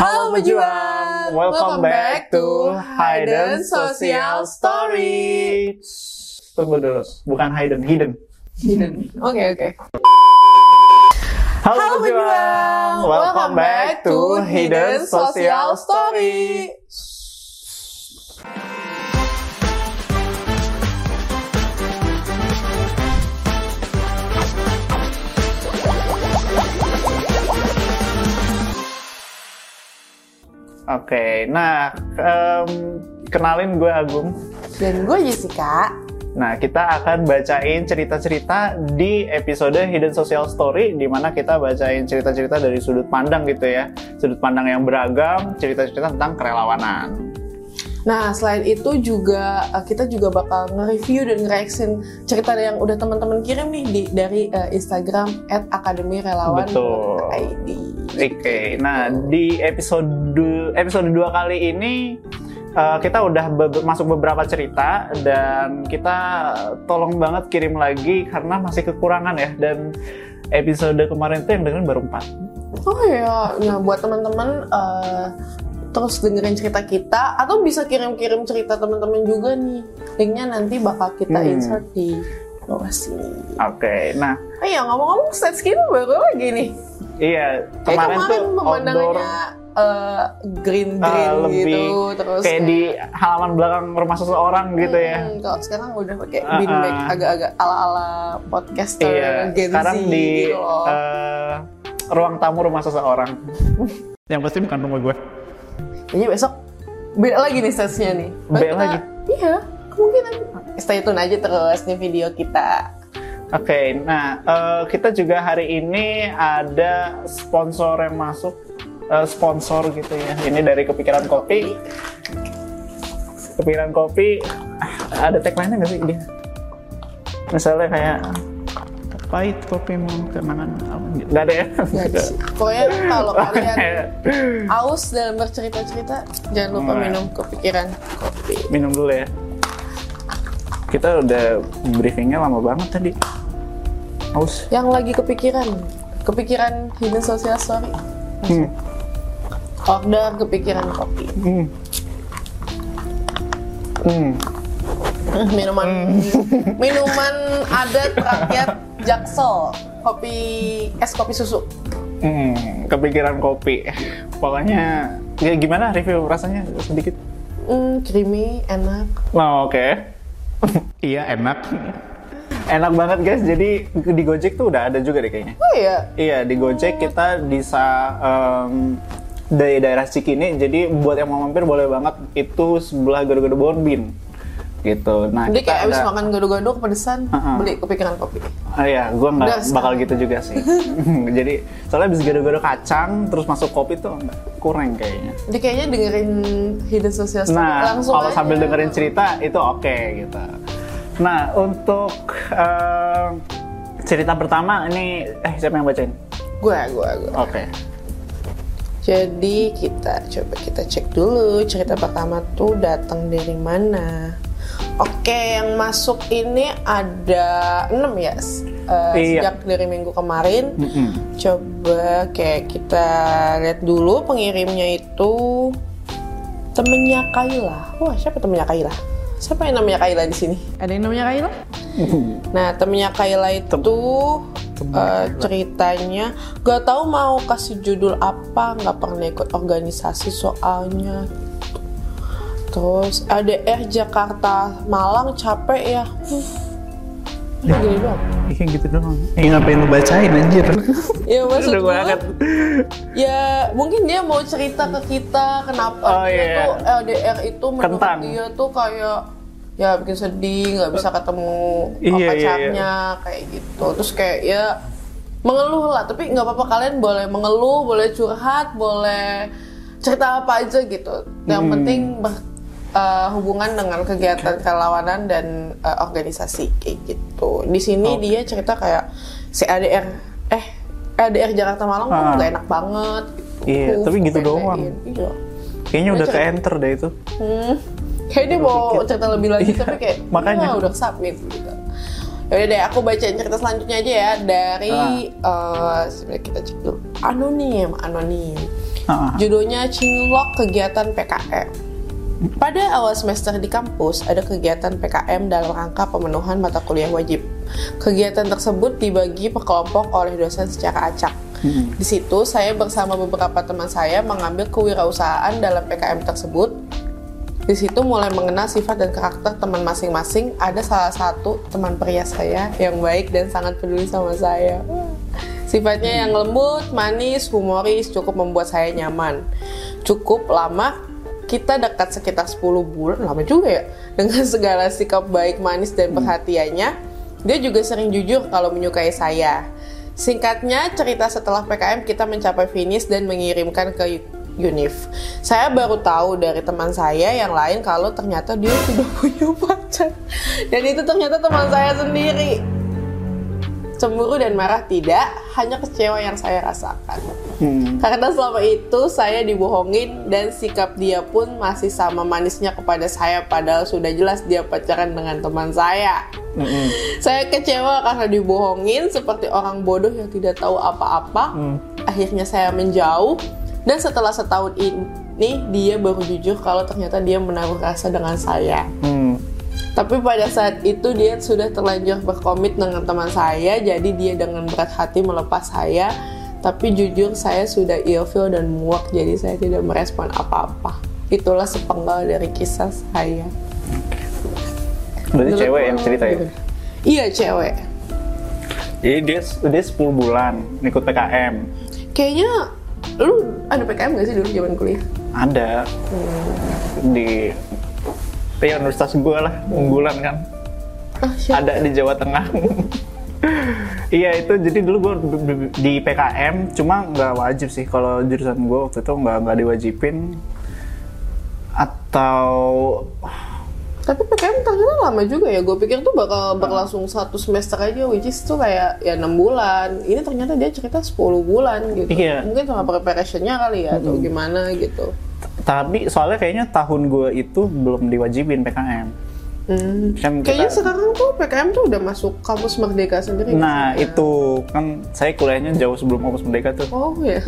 Halo pejuang, welcome back to Hidden Social Story. Tunggu dulu, bukan hidden, hidden. Hidden. Oke oke. Halo, Halo pejuang, welcome back to Hidden Social Story. Oke, nah em, kenalin gue Agung. Dan gue Jessica. Nah, kita akan bacain cerita-cerita di episode Hidden Social Story di mana kita bacain cerita-cerita dari sudut pandang gitu ya. Sudut pandang yang beragam, cerita-cerita tentang kerelawanan. Nah selain itu juga uh, kita juga bakal nge-review dan nge-reaction cerita yang udah teman-teman kirim nih di, dari uh, Instagram @akademirelawan.id. Oke, nah di episode episode 2 kali ini uh, kita udah be- masuk beberapa cerita dan kita tolong banget kirim lagi karena masih kekurangan ya dan episode kemarin tuh yang dengerin baru 4. Oh iya, nah buat teman-teman uh, terus dengerin cerita kita atau bisa kirim-kirim cerita teman-teman juga nih. Linknya nanti bakal kita Hmm. insert di bawah sini. Oke, nah Oh iya ngomong-ngomong stage kita baru lagi nih. iya kemarin, kemarin, tuh outdoor pemandangannya uh, green green uh, lebih gitu terus kayak di halaman belakang rumah seseorang gitu ya. Hmm, kalau sekarang udah pakai Uh-uh. bean bag agak-agak ala-ala podcaster Iya, Gen sekarang Z di gitu loh. eh, ruang tamu rumah seseorang. yang pasti bukan rumah gue. Kayaknya besok beda lagi nih stage-nya nih. Baru Beda kita- lagi? Iya, kemungkinan. Stay tune aja terus nih video kita. Oke, nah eh, kita juga hari ini ada sponsor yang masuk, Eh, sponsor gitu ya. Ini dari Kepikiran Kopi. Kepikiran Kopi, ada tagline-nya nggak sih dia? Misalnya kayak pahit kopi mau kenangan apa gitu. Nggak ada ya? Ya, pokoknya kalau kalian aus dalam bercerita-cerita, jangan lupa ya. minum kepikiran kopi. minum dulu ya. Kita udah briefingnya lama banget tadi. Haus. Yang lagi kepikiran, kepikiran hidden social story. Hmm. Order kepikiran kopi. Hmm. Hmm. Minuman minuman adat rakyat Jaksel kopi es kopi susu Hmm, kepikiran kopi. Pokoknya ya gimana review rasanya sedikit? hmm, creamy enak Oh, oke. iya, enak. enak banget guys. Jadi di Gojek tuh udah ada juga deh kayaknya. oh iya Iya, di Gojek kita bisa em, dari daerah Cikini. Jadi buat yang mau mampir boleh banget itu sebelah Gado-Gado Bonbin. Gitu. Nah, jadi kayak abis ada- makan gado-gado kepedesan Uh-uh. beli kepikiran kopi Oh iya, gue nggak bakal gitu juga sih. Jadi soalnya abis gado-gado kacang terus masuk kopi tuh kurang kayaknya. jadi kayaknya dengerin hidden social story Nah, langsung kalau aja. sambil dengerin cerita itu oke gitu. Nah, untuk eh, cerita pertama ini eh siapa yang bacain? gue gue gue Oke. jadi kita coba kita cek dulu cerita pertama tuh datang dari mana Oke, yang masuk ini ada 6 ya eh, Iya. sejak dari minggu kemarin. Mm-mm. Coba kayak kita lihat dulu pengirimnya itu temennya Kaila. Wah, siapa temennya Kaila? Siapa yang namanya Kaila di sini? Ada yang namanya Kaila? Nah, temennya Kaila itu temennya eh, Kaila. ceritanya gak tahu mau kasih judul apa, nggak pernah ikut organisasi soalnya. Terus ADR Jakarta Malang capek ya. Huh. Gini doang. Kayak gitu doang. Eh ngapain lu bacain anjir? Ya maksud gue, banget. ya mungkin dia mau cerita ke kita kenapa Oh, dia iya. tuh LDR itu menurut Kentang. dia tuh kayak ya bikin sedih nggak bisa ketemu Iya, iya, pacarnya kayak gitu terus kayak ya mengeluh lah tapi nggak apa-apa kalian boleh mengeluh boleh curhat boleh cerita apa aja gitu yang Hmm. penting ber- eh, hubungan dengan kegiatan kerelawanan dan eh, organisasi kayak gitu di sini Oh. dia cerita kayak si ADR eh LDR Jakarta Malang tuh Ah. nggak enak banget gitu. Iya, Uh, tapi gitu doang. gini. iya Kayaknya udah Dia ke cerita. enter deh itu. Hmm. Kayak dia mau cerita lebih lagi Iya, tapi kayak makanya. "Ya, udah submit gitu. Yaudah deh, aku bacain cerita selanjutnya aja ya dari Ah. eh sebenarnya kita cek dulu anonim, anonim. Ah. Judulnya Cinlok Kegiatan PKM. Pada awal semester di kampus, ada kegiatan PKM dalam rangka pemenuhan mata kuliah wajib. Kegiatan tersebut dibagi per kelompok oleh dosen secara acak. Di situ, saya bersama beberapa teman saya mengambil kewirausahaan dalam PKM tersebut. Di situ mulai mengenal sifat dan karakter teman masing-masing. Ada salah satu teman pria saya yang baik dan sangat peduli sama saya. Sifatnya yang lembut, manis, humoris, cukup membuat saya nyaman. Cukup lama, kita dekat sekitar 10 bulan, lama juga ya. Dengan segala sikap baik, manis, dan perhatiannya, dia juga sering jujur kalau menyukai saya. Singkatnya, cerita setelah PKM kita mencapai finish dan mengirimkan ke Unif. Saya baru tahu dari teman saya yang lain kalau ternyata dia sudah punya pacar. Dan itu ternyata teman saya sendiri. Cemburu dan marah tidak, hanya kecewa yang saya rasakan. Hmm. Karena selama itu saya dibohongin dan sikap dia pun masih sama manisnya kepada saya padahal sudah jelas dia pacaran dengan teman saya. Mm-mm. Saya kecewa karena dibohongin seperti orang bodoh yang tidak tahu apa-apa. Hmm. Akhirnya saya menjauh dan setelah setahun ini dia baru jujur kalau ternyata dia menaruh rasa dengan saya. Hmm. Tapi pada saat itu dia sudah terlanjur berkomit dengan teman saya, jadi dia dengan berat hati melepas saya. Tapi jujur saya sudah ilfeel dan muak, jadi saya tidak merespon apa-apa. Itulah sepenggal dari kisah saya. Berarti Menurut cewek yang cerita ya? Iya cewek. Jadi dia dia 10 bulan ikut PKM. Kayaknya lu ada PKM gak sih dulu zaman kuliah? Ada di ya, universitas gue lah unggulan kan. Ah, siapa? Ada di Jawa Tengah. Iya itu jadi dulu gue di PKM cuma nggak wajib sih kalau jurusan gue waktu itu nggak nggak diwajibin atau Tapi PKM ternyata lama juga ya. Gue pikir tuh bakal berlangsung satu semester aja, which is tuh kayak ya enam bulan. Ini ternyata dia cerita 10 bulan gitu. Iya. Mungkin sama preparationnya kali ya, atau gimana gitu. Tapi soalnya kayaknya tahun gue itu belum diwajibin PKM. Hmm. Kan Kayaknya kita- sekarang tuh PKM tuh udah masuk kampus Merdeka sendiri. Nah sih? itu kan saya kuliahnya jauh sebelum kampus merdeka tuh. Oh ya.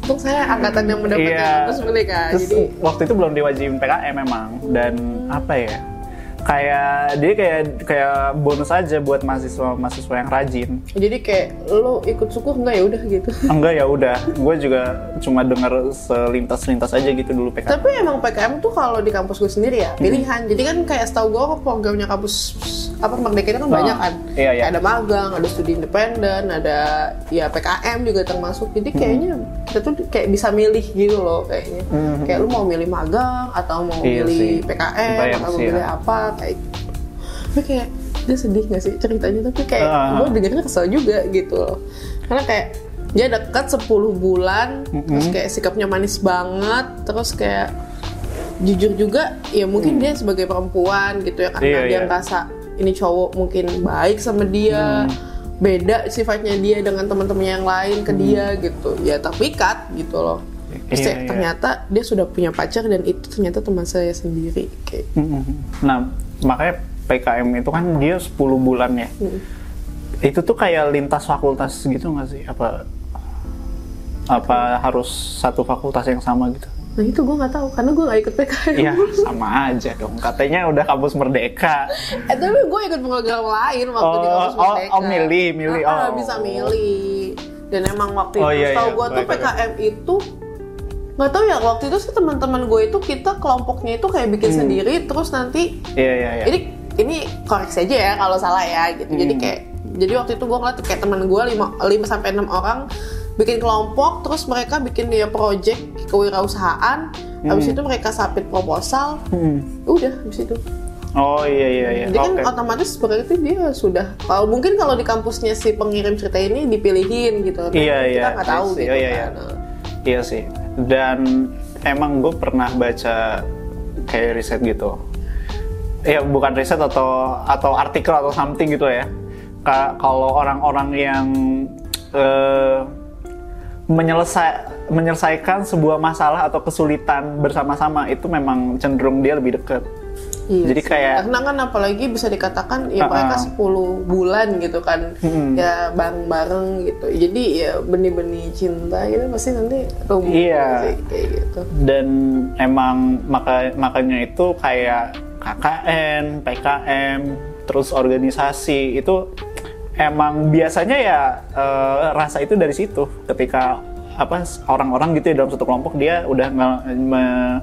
Untuk saya angkatan yang mendapatkan Iya. kampus Merdeka. Terus Jadi waktu itu belum diwajibin PKM memang dan apa ya? Kayak dia kayak kayak bonus aja buat mahasiswa mahasiswa yang rajin. jadi kayak lo ikut suku enggak ya udah gitu. Enggak ya udah, gue juga cuma dengar selintas selintas aja gitu dulu PKM. Tapi emang PKM tuh kalau di kampus gue sendiri ya pilihan. Jadi kan kayak setahu gue programnya kampus apa Merdeka itu kan Oh, banyak kan. iya, iya. Ada magang, ada studi independen, ada ya PKM juga termasuk. Jadi kayaknya kita tuh kayak bisa milih gitu loh kayaknya. Mhm. Kayak lu mau milih magang atau mau Iya milih sih. PKM Bayang atau mau sih ya. milih apa kayak. Tapi kayak dia sedih gak sih ceritanya tapi kayak Ah. gue dengernya kesel juga gitu loh. Karena kayak dia dekat 10 bulan terus kayak sikapnya manis banget terus kayak jujur juga ya mungkin dia sebagai perempuan gitu ya karena Hmm. Iya, dia iya. ngerasa ini cowok mungkin baik sama dia Hmm. beda sifatnya dia dengan teman-temannya yang lain ke dia gitu ya terpikat gitu loh terus Iya, kayak iya. ternyata dia sudah punya pacar dan itu ternyata teman saya sendiri kayak Mm-mm. Nah makanya PKM itu kan dia 10 bulan ya. Mm. Itu tuh kayak lintas fakultas gitu nggak sih? Apa apa harus satu fakultas yang sama gitu? nah itu gue nggak tahu karena gue nggak ikut PKM Iya sama aja dong. Katanya udah kampus merdeka. Eh tapi gue ikut program lain waktu di Oh, kampus oh, Merdeka. oh, milih, milih, Ah, oh. bisa milih. Dan emang waktu Oh, itu iya, tahu iya, gue tuh. PKM itu nggak tahu ya waktu itu sih teman-teman gue itu kita kelompoknya itu kayak bikin sendiri terus nanti Iya iya iya. ini ini koreksi aja ya kalau salah ya gitu. Jadi Hmm. kayak jadi waktu itu gue ngeliat kayak teman gue 5 5 sampai 6 orang bikin kelompok terus mereka bikin dia project kewirausahaan habis Hmm. itu mereka submit proposal Hmm. udah habis itu Oh iya iya iya. jadi kan Oke. otomatis berarti dia sudah kalau mungkin kalau di kampusnya si pengirim cerita ini dipilihin gitu Tapi Iya, kita iya. nggak tahu I see. gitu Oh, iya, iya. kan Nah, Iya sih. Dan emang gue pernah baca kayak riset gitu. Ya bukan riset atau atau artikel atau something gitu ya. Ka- Kalau orang-orang yang eh, menyelesai menyelesaikan sebuah masalah atau kesulitan bersama-sama itu memang cenderung dia lebih dekat. Iya Jadi sih. kayak karena kan apalagi bisa dikatakan ya Uh-uh. mereka 10 bulan gitu kan Mm-mm. ya bareng-bareng gitu jadi ya benih-benih cinta gitu pasti nanti tumbuh Iya. sih, kayak gitu dan emang maka makanya itu kayak KKN, PKM, terus organisasi itu emang biasanya ya eh, rasa itu dari situ ketika apa orang-orang gitu ya dalam satu kelompok dia udah nge- me-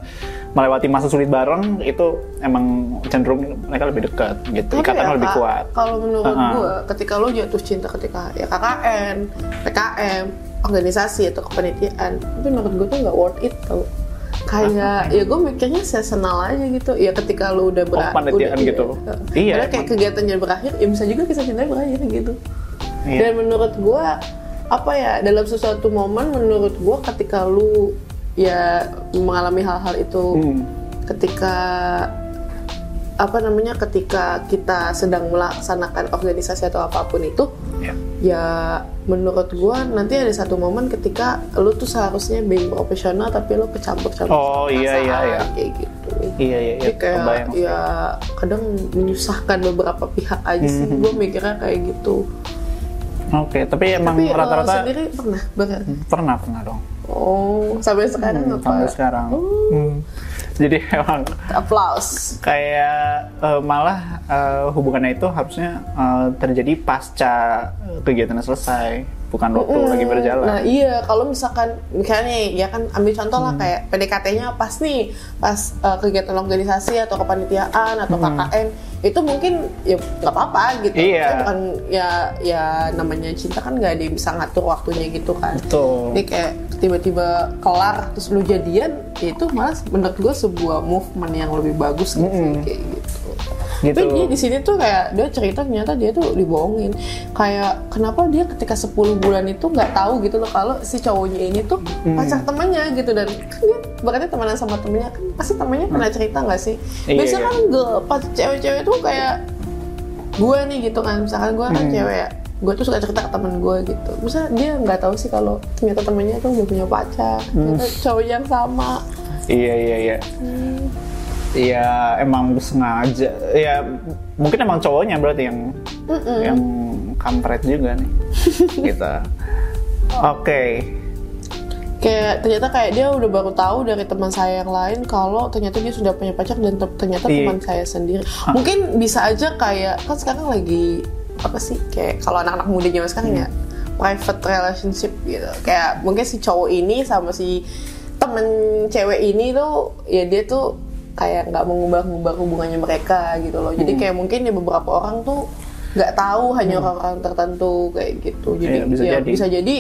melewati masa sulit bareng itu emang cenderung mereka lebih dekat gitu Tapi ikatan ya, lebih Kak, kuat Kalau menurut Uh-uh. gua, ketika lo jatuh cinta ketika ya KKN, PKM, organisasi atau kepanitiaan, itu menurut gua tuh nggak worth it tau. Kayak ya gue mikirnya seasonal aja gitu. Ya ketika lo udah berakhir, kepanitiaan gitu. Iya, Karena kayak kegiatannya berakhir, ya bisa juga kisah cintanya berakhir gitu. Iya. Dan menurut gua apa ya dalam sesuatu momen menurut gua ketika lu ya mengalami hal-hal itu Hmm. ketika apa namanya ketika kita sedang melaksanakan organisasi atau apa pun itu Ya. ya menurut gua nanti ada satu momen ketika lu tuh seharusnya being profesional tapi lu kecampur-campur Oh, sama iya, iya, iya. kayak gitu iya iya iya jadi kayak kebayang ya kadang menyusahkan beberapa pihak aja sih Mhm. gue mikirnya kayak gitu oke tapi emang tapi lo rata-rata sendiri pernah ber pernah pernah dong oh sampai sekarang Hmm, apa sampai sekarang Oh. Hmm. jadi emang applause kayak eh, malah eh, hubungannya itu harusnya eh, terjadi pasca kegiatannya selesai bukan waktu Mm, lagi berjalan Nah iya, kalau misalkan misalnya ya kan ambil contoh Hmm. lah kayak PDKT-nya pas nih, pas uh, kegiatan organisasi atau kepanitiaan atau KKN itu mungkin ya nggak apa-apa gitu. Hmm. Iya. Maksudnya bukan ya ya namanya cinta kan nggak ada yang bisa ngatur waktunya gitu kan. betul Jadi kayak tiba-tiba kelar terus lu jadian, ya itu malah menurut gue sebuah movement yang lebih bagus gitu Mm-mm. kayak gitu. Gitu Tapi dia di sini tuh kayak dia cerita ternyata dia tuh dibohongin. Kayak kenapa dia ketika 10 bulan itu nggak tahu gitu loh kalau si cowoknya ini tuh Hmm. pacar temannya gitu dan kan dia berarti temenan sama temennya kan pasti temennya pernah cerita nggak sih? Iya, Biasanya iya. kan girl, pas cewek-cewek tuh kayak gue nih gitu kan misalkan gue kan Hmm. cewek ya gue tuh suka cerita ke temen gue gitu misalnya dia nggak tahu sih kalau ternyata temennya tuh udah punya pacar Hmm. ternyata cowok yang sama iya iya iya Hmm. Iya emang sengaja. Ya mungkin emang cowoknya berarti yang Mm-mm. yang kampret juga nih. Gitu. Oke. Kayak ternyata kayak dia udah baru tahu dari teman saya yang lain kalau ternyata dia sudah punya pacar dan te- ternyata Iya. teman saya sendiri. Mungkin bisa aja kayak kan sekarang lagi apa sih kayak kalau anak-anak muda zaman sekarang ya private relationship gitu. Kayak mungkin si cowok ini sama si temen cewek ini tuh ya dia tuh kayak nggak mengubah-ubah hubungannya mereka gitu loh. Jadi kayak mungkin ya beberapa orang tuh nggak tahu hanya orang-orang tertentu kayak gitu. Jadi bisa ya, jadi. bisa jadi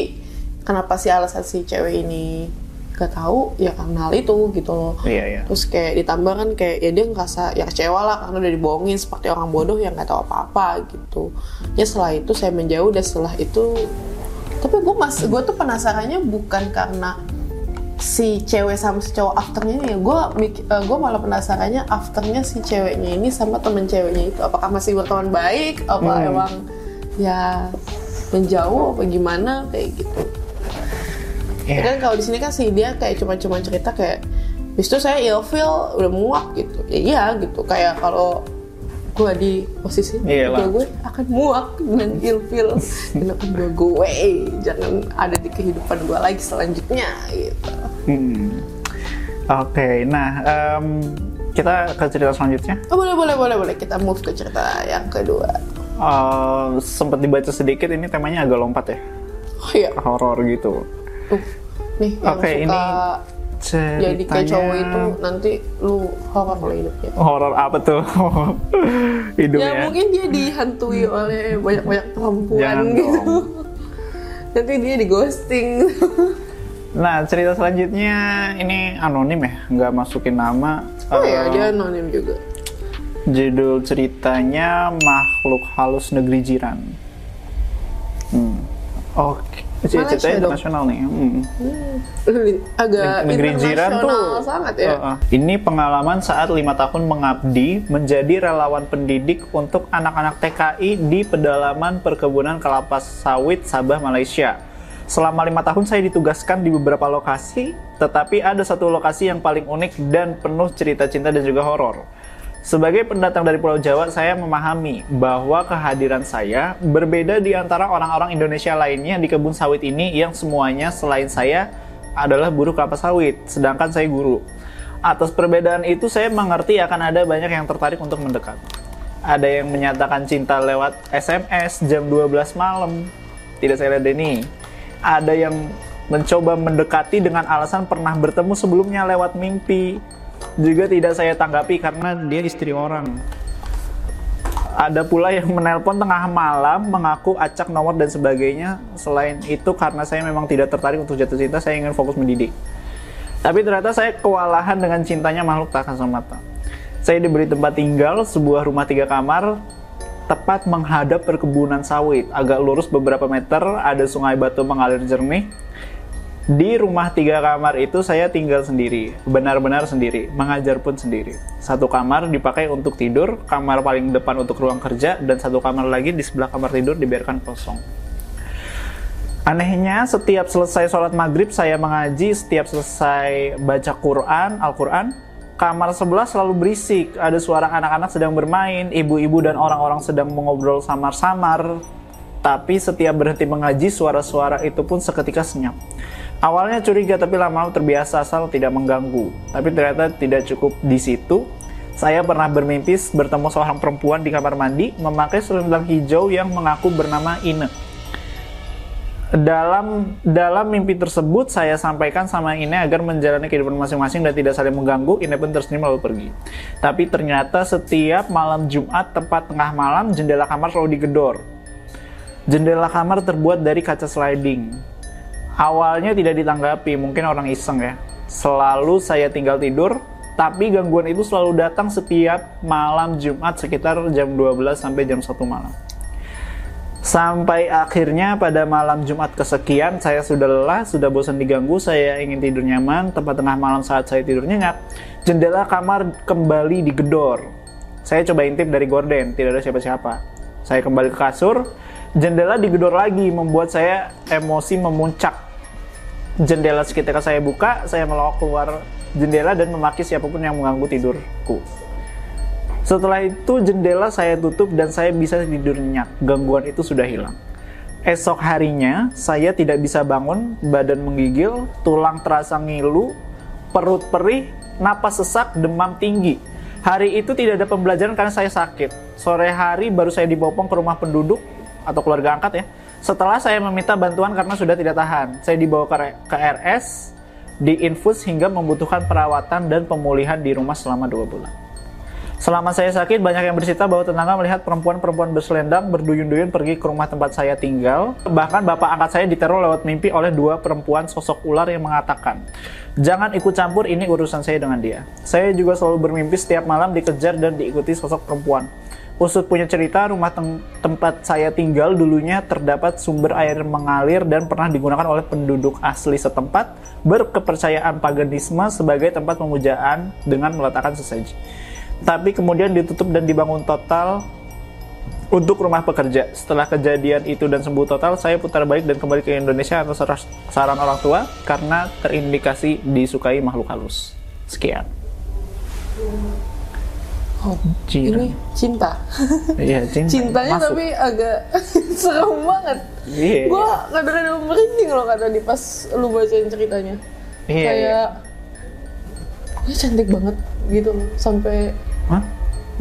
kenapa sih alasan si cewek ini gak tahu? Ya karena hal itu gitu loh. Iya iya. Terus kayak ditambah kan kayak ya dia ngerasa ya kecewa lah karena udah dibohongin seperti orang bodoh yang nggak tahu apa-apa gitu. Ya setelah itu saya menjauh dan setelah itu tapi gue mas gue tuh penasarannya bukan karena si cewek sama si cowok afternya ini ya gue gue malah penasarannya afternya si ceweknya ini sama temen ceweknya itu apakah masih berteman baik apa Hmm. emang ya menjauh apa gimana kayak gitu Iya. Ya kan kalau di sini kan sih dia kayak cuma-cuma cerita kayak Habis itu saya ilfeel udah muak gitu. Ya iya gitu. Kayak kalau gue di posisi Iyalah. gue, gue akan muak dan ilfeel dan akan gue. Jangan ada di kehidupan gue lagi selanjutnya gitu. Hmm. Oke, nah em, kita ke cerita selanjutnya. Oh, boleh boleh boleh boleh kita move ke cerita yang kedua. Eh, sempat dibaca sedikit ini temanya agak lompat ya, Oh iya. horor gitu. Tuh. Nih yang Oke, suka ini jadi kayak cowok itu ceritanya nanti lu horor kalau hidupnya. horor apa tuh hidupnya? Ya mungkin dia dihantui oleh banyak-banyak perempuan Jangan gitu. dong. Nanti dia di ghosting. Nah cerita selanjutnya ini anonim ya, nggak masukin nama. oh ya, dia anonim juga. Judul ceritanya makhluk halus negeri jiran. Hmm. Oke, Malaysia ceritanya dong. internasional nih. Hmm. Agak negeri jiran tuh sangat ya. Uh, uh. ini pengalaman saat lima tahun mengabdi menjadi relawan pendidik untuk anak-anak TKI di pedalaman perkebunan kelapa sawit Sabah Malaysia selama lima tahun saya ditugaskan di beberapa lokasi tetapi ada satu lokasi yang paling unik dan penuh cerita cinta dan juga horor Sebagai pendatang dari Pulau Jawa, saya memahami bahwa kehadiran saya berbeda di antara orang-orang Indonesia lainnya di kebun sawit ini yang semuanya selain saya adalah buruh kelapa sawit, sedangkan saya guru. Atas perbedaan itu saya mengerti akan ada banyak yang tertarik untuk mendekat. Ada yang menyatakan cinta lewat SMS jam 12 malam. Tidak saya ladeni. Ada yang mencoba mendekati dengan alasan pernah bertemu sebelumnya lewat mimpi. Juga tidak saya tanggapi karena dia istri orang. Ada pula yang menelpon tengah malam, mengaku acak nomor dan sebagainya. Selain itu, karena saya memang tidak tertarik untuk jatuh cinta, saya ingin fokus mendidik. Tapi ternyata saya kewalahan dengan cintanya makhluk tak kasat mata. Saya diberi tempat tinggal, sebuah rumah tiga kamar, tepat menghadap perkebunan sawit. Agak lurus beberapa meter, ada sungai batu mengalir jernih. Di rumah tiga kamar itu saya tinggal sendiri, benar-benar sendiri, mengajar pun sendiri. Satu kamar dipakai untuk tidur, kamar paling depan untuk ruang kerja, dan satu kamar lagi di sebelah kamar tidur dibiarkan kosong. Anehnya, setiap selesai sholat maghrib saya mengaji, setiap selesai baca Quran, Al-Quran, kamar sebelah selalu berisik. Ada suara anak-anak sedang bermain, ibu-ibu dan orang-orang sedang mengobrol samar-samar. Tapi setiap berhenti mengaji, suara-suara itu pun seketika senyap. Awalnya curiga, tapi lama-lama terbiasa asal tidak mengganggu. Tapi ternyata tidak cukup di situ. Saya pernah bermimpi bertemu seorang perempuan di kamar mandi memakai selendang hijau yang mengaku bernama Ine dalam dalam mimpi tersebut saya sampaikan sama Ine agar menjalani kehidupan masing-masing dan tidak saling mengganggu. Ine pun tersenyum lalu pergi. Tapi ternyata setiap malam Jumat tepat tengah malam jendela kamar selalu digedor. Jendela kamar terbuat dari kaca sliding. Awalnya tidak ditanggapi, mungkin orang iseng ya. Selalu saya tinggal tidur, tapi gangguan itu selalu datang setiap malam Jumat sekitar jam 12 sampai jam 1 malam. Sampai akhirnya pada malam Jumat kesekian saya sudah lelah, sudah bosan diganggu, saya ingin tidur nyaman, tempat tengah malam saat saya tidur nyenyak, jendela kamar kembali digedor. Saya coba intip dari gorden, tidak ada siapa-siapa. Saya kembali ke kasur, jendela digedor lagi, membuat saya emosi memuncak. Jendela seketika saya buka, saya melawak keluar jendela dan memaki siapa pun yang mengganggu tidurku. Setelah itu jendela saya tutup dan saya bisa tidur nyenyak. Gangguan itu sudah hilang. Esok harinya saya tidak bisa bangun, badan menggigil, tulang terasa ngilu, perut perih, napas sesak, demam tinggi. Hari itu tidak ada pembelajaran karena saya sakit. Sore hari baru saya dibopong ke rumah penduduk atau keluarga angkat ya. Setelah saya meminta bantuan karena sudah tidak tahan, saya dibawa ke RS, diinfus hingga membutuhkan perawatan dan pemulihan di rumah selama dua bulan. Selama saya sakit, banyak yang bercerita bahwa tetangga melihat perempuan-perempuan berselendang berduyun-duyun pergi ke rumah tempat saya tinggal. Bahkan bapak angkat saya diteror lewat mimpi oleh dua perempuan sosok ular yang mengatakan, Jangan ikut campur, ini urusan saya dengan dia. Saya juga selalu bermimpi setiap malam dikejar dan diikuti sosok perempuan. Usut punya cerita, rumah tem tempat saya tinggal dulunya terdapat sumber air mengalir dan pernah digunakan oleh penduduk asli setempat berkepercayaan paganisme sebagai tempat pemujaan dengan meletakkan sesaji tapi kemudian ditutup dan dibangun total untuk rumah pekerja. Setelah kejadian itu dan sembuh total, saya putar balik dan kembali ke Indonesia atas saran orang tua karena terindikasi disukai makhluk halus. Sekian. Oh, ini cinta. Iya, cinta. Cintanya Masuk. tapi agak serem banget. Iya. Gue kadang-kadang merinding loh kata di pas lu bacain ceritanya. Iya. Kayak, iya. cantik banget gitu loh. Sampai Hah?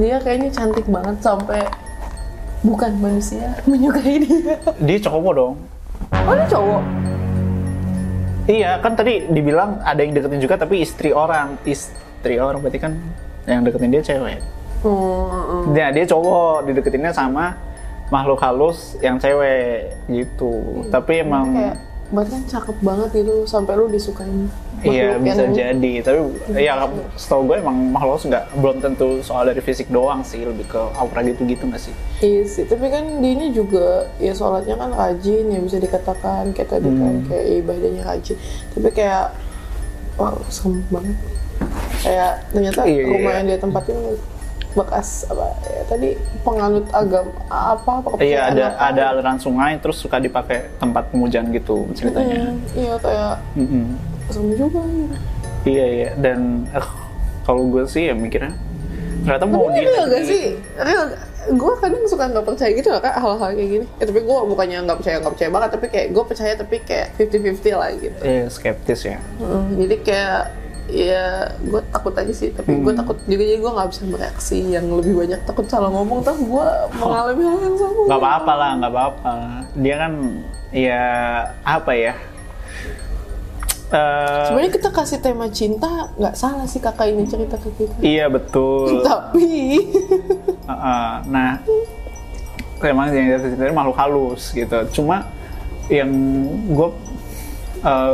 Dia kayaknya cantik banget sampai bukan manusia menyukai dia. Dia cowok dong. Oh dia cowok? Iya kan tadi dibilang ada yang deketin juga tapi istri orang istri orang berarti kan yang deketin dia cewek. Hmm. Nah, dia cowok dideketinnya sama makhluk halus yang cewek gitu. Hmm. Tapi emang kayak berarti kan cakep banget gitu sampai lu disukain Iya bisa yang... jadi, tapi ya setahu gue emang makhluk nggak belum tentu soal dari fisik doang sih, lebih ke aura gitu-gitu nggak sih? Iya sih, tapi kan dia ini juga ya sholatnya kan rajin ya bisa dikatakan kayak tadi kan, hmm. kan kayak ibadahnya rajin, tapi kayak wow serem banget. Kayak ternyata iya, iya rumah iya. yang dia tempatin bekas apa ya tadi penganut agama apa apa iya ada apa, ada aliran sungai terus suka dipakai tempat pemujaan gitu ceritanya. Mm, iya kayak mm -hmm serem juga. Iya iya dan eh, kalau gue sih ya mikirnya ternyata mau Tapi real gak sih? Real gue kadang suka nggak percaya gitu loh kak hal-hal kayak gini. Ya, tapi gue bukannya nggak percaya nggak percaya banget tapi kayak gue percaya tapi kayak 50-50 lah gitu. Eh, skeptis ya. Hmm, jadi kayak ya gue takut aja sih tapi gue Hmm. takut juga jadi gue nggak bisa bereaksi yang lebih banyak. Takut salah ngomong tapi gue mengalami hal yang sama. Nggak apa-apa lah nggak apa-apa. Dia kan ya apa ya? Eh, sebenarnya kita kasih tema cinta nggak salah sih kakak ini cerita ke kita. Iya betul. Tapi Heeh. nah emang yang itu makhluk halus gitu. Cuma yang gue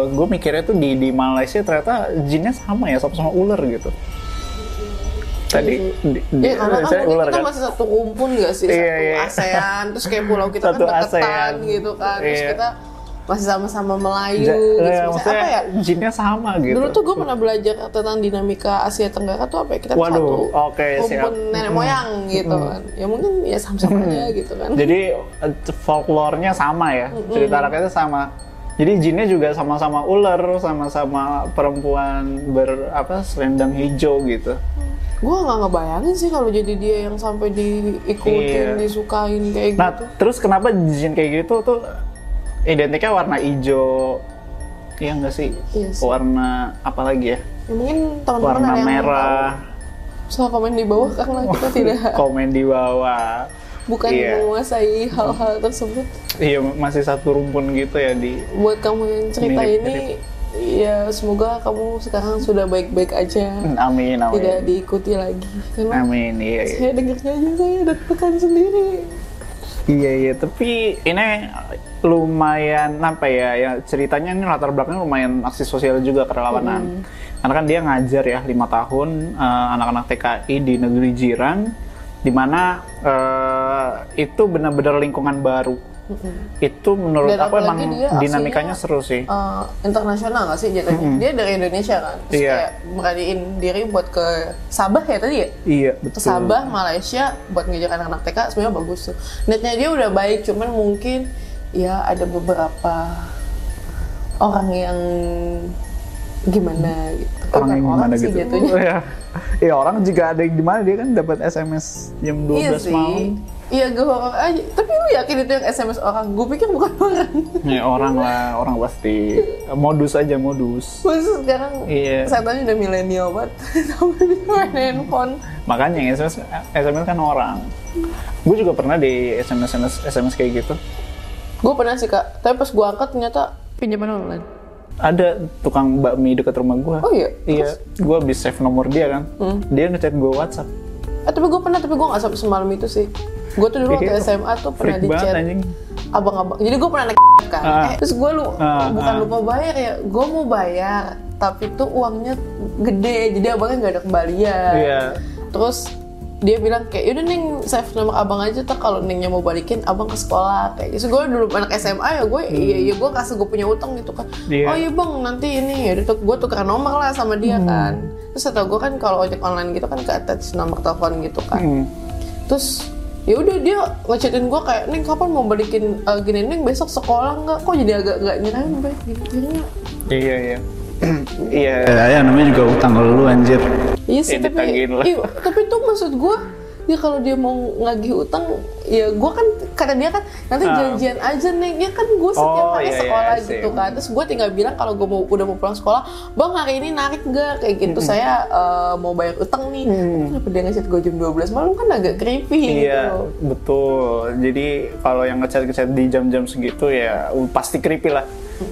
gue mikirnya tuh di di Malaysia ternyata jinnya sama ya sama sama ular gitu tadi di, di, Ya karena kan ular kita kan masih satu rumpun gak sih? Iya, satu iya. ASEAN, terus kayak pulau kita Satu kan deketan ASEAN. gitu kan. Terus Iya. kita masih sama-sama Melayu Ja- gitu. eh, Maksudnya apa ya? jinnya sama gitu Dulu tuh gue pernah belajar tentang dinamika Asia Tenggara tuh apa ya? Kita Waduh, satu oke, rumpun siap. nenek moyang gitu kan. Ya mungkin ya sama-sama aja gitu kan. Jadi eh, folklore-nya sama ya, cerita rakyatnya sama. Jadi jinnya juga sama-sama ular, sama-sama perempuan ber apa selendang hijau gitu. gue nggak ngebayangin sih kalau jadi dia yang sampai diikutin, Iya. disukain kayak Nah, gitu. terus kenapa jin kayak gitu tuh identiknya warna hijau? Iya nggak sih? Iya sih. Warna apa lagi ya? Ya, mungkin teman-teman Warna ada yang merah. Soal komen di bawah karena kita tidak Komen di bawah. Bukan Iya. menguasai hal-hal tersebut. Iya masih satu rumpun gitu ya di. buat kamu yang cerita Mirip, ini ya semoga kamu sekarang sudah baik-baik aja Amin amin. tidak diikuti lagi karena Amin iya. iya. saya dengarnya aja saya deg-degan sendiri Iya iya, tapi ini lumayan apa ya? Ya ceritanya ini latar belakangnya lumayan aksi sosial juga kerelawanan. Karena kan dia ngajar ya lima tahun eh, anak-anak TKI di negeri jiran, di mana eh, itu benar-benar lingkungan baru. Itu menurut Dan aku emang dinamikanya seru sih. Eh, internasional nggak sih jatuhnya dia dari Indonesia kan terus Iya. kayak beraniin diri buat ke Sabah ya tadi ya Iya ke betul. Sabah Malaysia buat ngejar anak-anak TK sebenarnya bagus tuh netnya dia udah baik cuman mungkin ya ada beberapa orang yang gimana gitu Orang yang gimana sih gitu? jatuhnya Iya. Orang juga ada yang gimana dia kan dapat SMS jam 12 iya sih malam. iya gue horor aja tapi lu yakin itu yang SMS orang gue pikir bukan orang Ya orang lah, orang pasti modus aja modus. Maksud sekarang Iya. setannya udah milenial banget sampai dia main handphone Makanya yang SMS, SMS kan orang. Gue juga pernah di SMS, SMS, SMS kayak gitu. gue pernah sih kak tapi pas gue angkat ternyata pinjaman online Ada tukang bakmi dekat rumah gue. oh iya Iya, gue habis save nomor dia kan. Dia ngechat gue WhatsApp. Eh, tapi gue pernah tapi gue gak sampai semalam itu sih gue tuh dulu waktu Iya, SMA tuh pernah di chat abang-abang jadi gue pernah naik kan Ah. Eh, terus gue lu Ah, bukan ah. lupa bayar ya gue mau bayar tapi tuh uangnya gede jadi abangnya nggak ada kembalian Iya. terus dia bilang kayak yaudah neng save nomor abang aja tak kalau nengnya mau balikin abang ke sekolah kayak gitu gue dulu anak SMA ya gue iya iya gue kasih gue punya utang gitu kan Hmm. Iya. oh iya bang nanti ini ya tuh gue tukeran nomor lah sama dia Hmm. kan terus atau gue kan kalau ojek online gitu kan ke attach nomor telepon gitu kan Hmm. terus ya udah dia ngechatin gue kayak neng kapan mau balikin eh, gini neng besok sekolah nggak kok jadi agak nggak baik gitu Iya, iya. Iya, ya namanya juga utang lu anjir. Iya sih Ya, tapi lah. iya, tapi tuh maksud gue ya kalau dia mau ngagih utang ya gue kan kata dia kan nanti Ah. janjian aja neng ya kan gue setiap Oh, hari iya, iya, sekolah I see. gitu kan terus gue tinggal bilang kalau gue mau udah mau pulang sekolah bang hari ini narik nggak kayak gitu saya eh, mau bayar utang nih kenapa dia ngechat gue jam 12 malam kan agak creepy gitu Iya, betul. Jadi kalau yang ngechat-ngechat di jam-jam segitu ya uh, pasti creepy lah.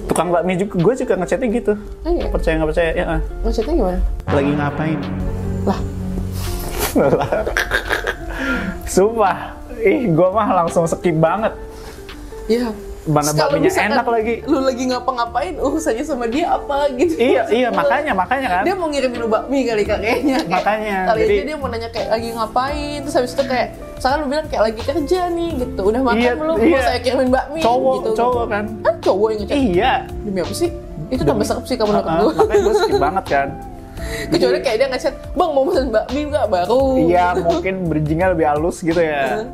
Tukang bakmi juga, gue juga ngechatnya gitu. Oh, iya? Percaya nggak percaya? Ya, ah. Ngechatnya gimana? lagi ngapain? Lah, Sumpah, ih gue mah langsung skip banget. ya. Mana bakminya enak lagi. Lu lagi ngapa-ngapain, urusannya sama dia apa gitu. Iya, iya makanya, makanya kan. Dia mau ngirimin lu bakmi kali kakeknya. Makanya, Kali jadi- aja dia mau nanya kayak lagi ngapain, terus habis itu kayak misalkan lu bilang kayak lagi kerja nih gitu. Udah makan Iya, belum? iya. Mau saya kirimin bakmi Cowok, gitu. cowok kan. Kan cowok yang ngechat. Iya. Demi apa sih? Itu tambah serem sih kamu ah, gue. makanya gue skip banget kan. Kecuali kayak dia ngechat, "Bang, mau pesan bakmi nggak baru?" Iya, mungkin bridgingnya lebih halus gitu ya.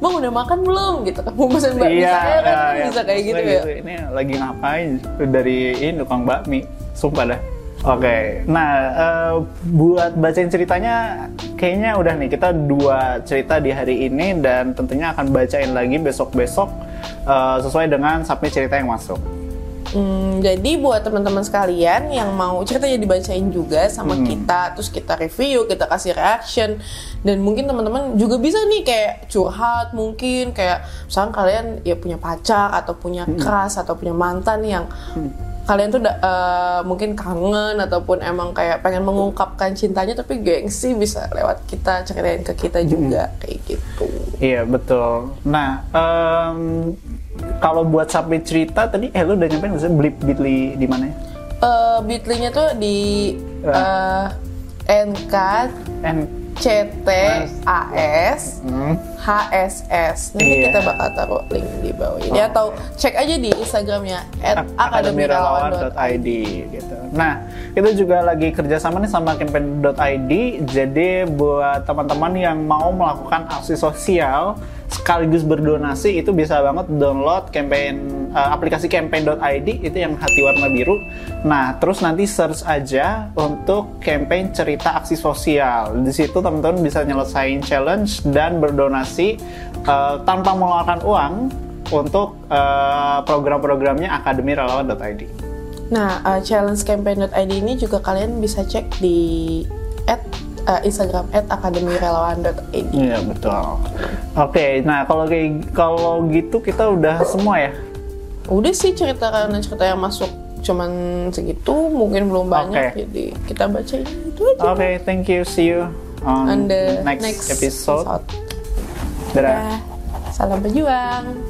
Bang udah makan belum gitu kan. Mau pesan bakmi iya, saya kan iya, bisa kayak gitu maksudnya ya. Ini lagi ngapain dari ini tukang bakmi. Sumpah dah. Oke, nah eh, buat bacain ceritanya kayaknya udah nih kita dua cerita di hari ini dan tentunya akan bacain lagi besok-besok eh, sesuai dengan submit cerita yang masuk. Hmm, jadi buat teman-teman sekalian yang mau ceritanya dibacain juga sama kita, terus kita review, kita kasih reaction, dan mungkin teman-teman juga bisa nih kayak curhat mungkin kayak misalnya kalian ya punya pacar atau punya crush atau punya mantan yang kalian tuh eh, mungkin kangen ataupun emang kayak pengen mengungkapkan cintanya tapi gengsi bisa lewat kita ceritain ke kita juga kayak gitu. Iya betul. Nah em, kalau buat submit cerita tadi, eh lu udah nyampe nggak sih blip bitly di mana ya? Eh Bitly-nya tuh di eh, NK And CTAS hmm, HSS. Nanti Iya. kita bakal taruh link di bawah ini atau cek aja di Instagramnya @akademirelawan.id. akademirawan.id gitu. Nah, kita juga lagi kerjasama nih sama campaign.id. Jadi buat teman-teman yang mau melakukan aksi sosial sekaligus berdonasi itu bisa banget download campaign eh, aplikasi campaign.id itu yang hati warna biru. Nah, terus nanti search aja untuk campaign cerita aksi sosial. Di situ teman-teman bisa nyelesain challenge dan berdonasi eh, tanpa mengeluarkan uang untuk eh, program-programnya akademirawan.id. Nah, uh, challenge campaign.id ini juga kalian bisa cek di uh, Instagram @akademirelawan.id. Iya betul. Oke, nah kalau kayak kalau gitu kita udah semua ya. Udah sih cerita karena cerita yang masuk cuman segitu, mungkin belum banyak, Oke. jadi kita bacain itu aja. Oke, thank you. See you on On the next, next episode. episode. Dadah. Dadah. Salam berjuang.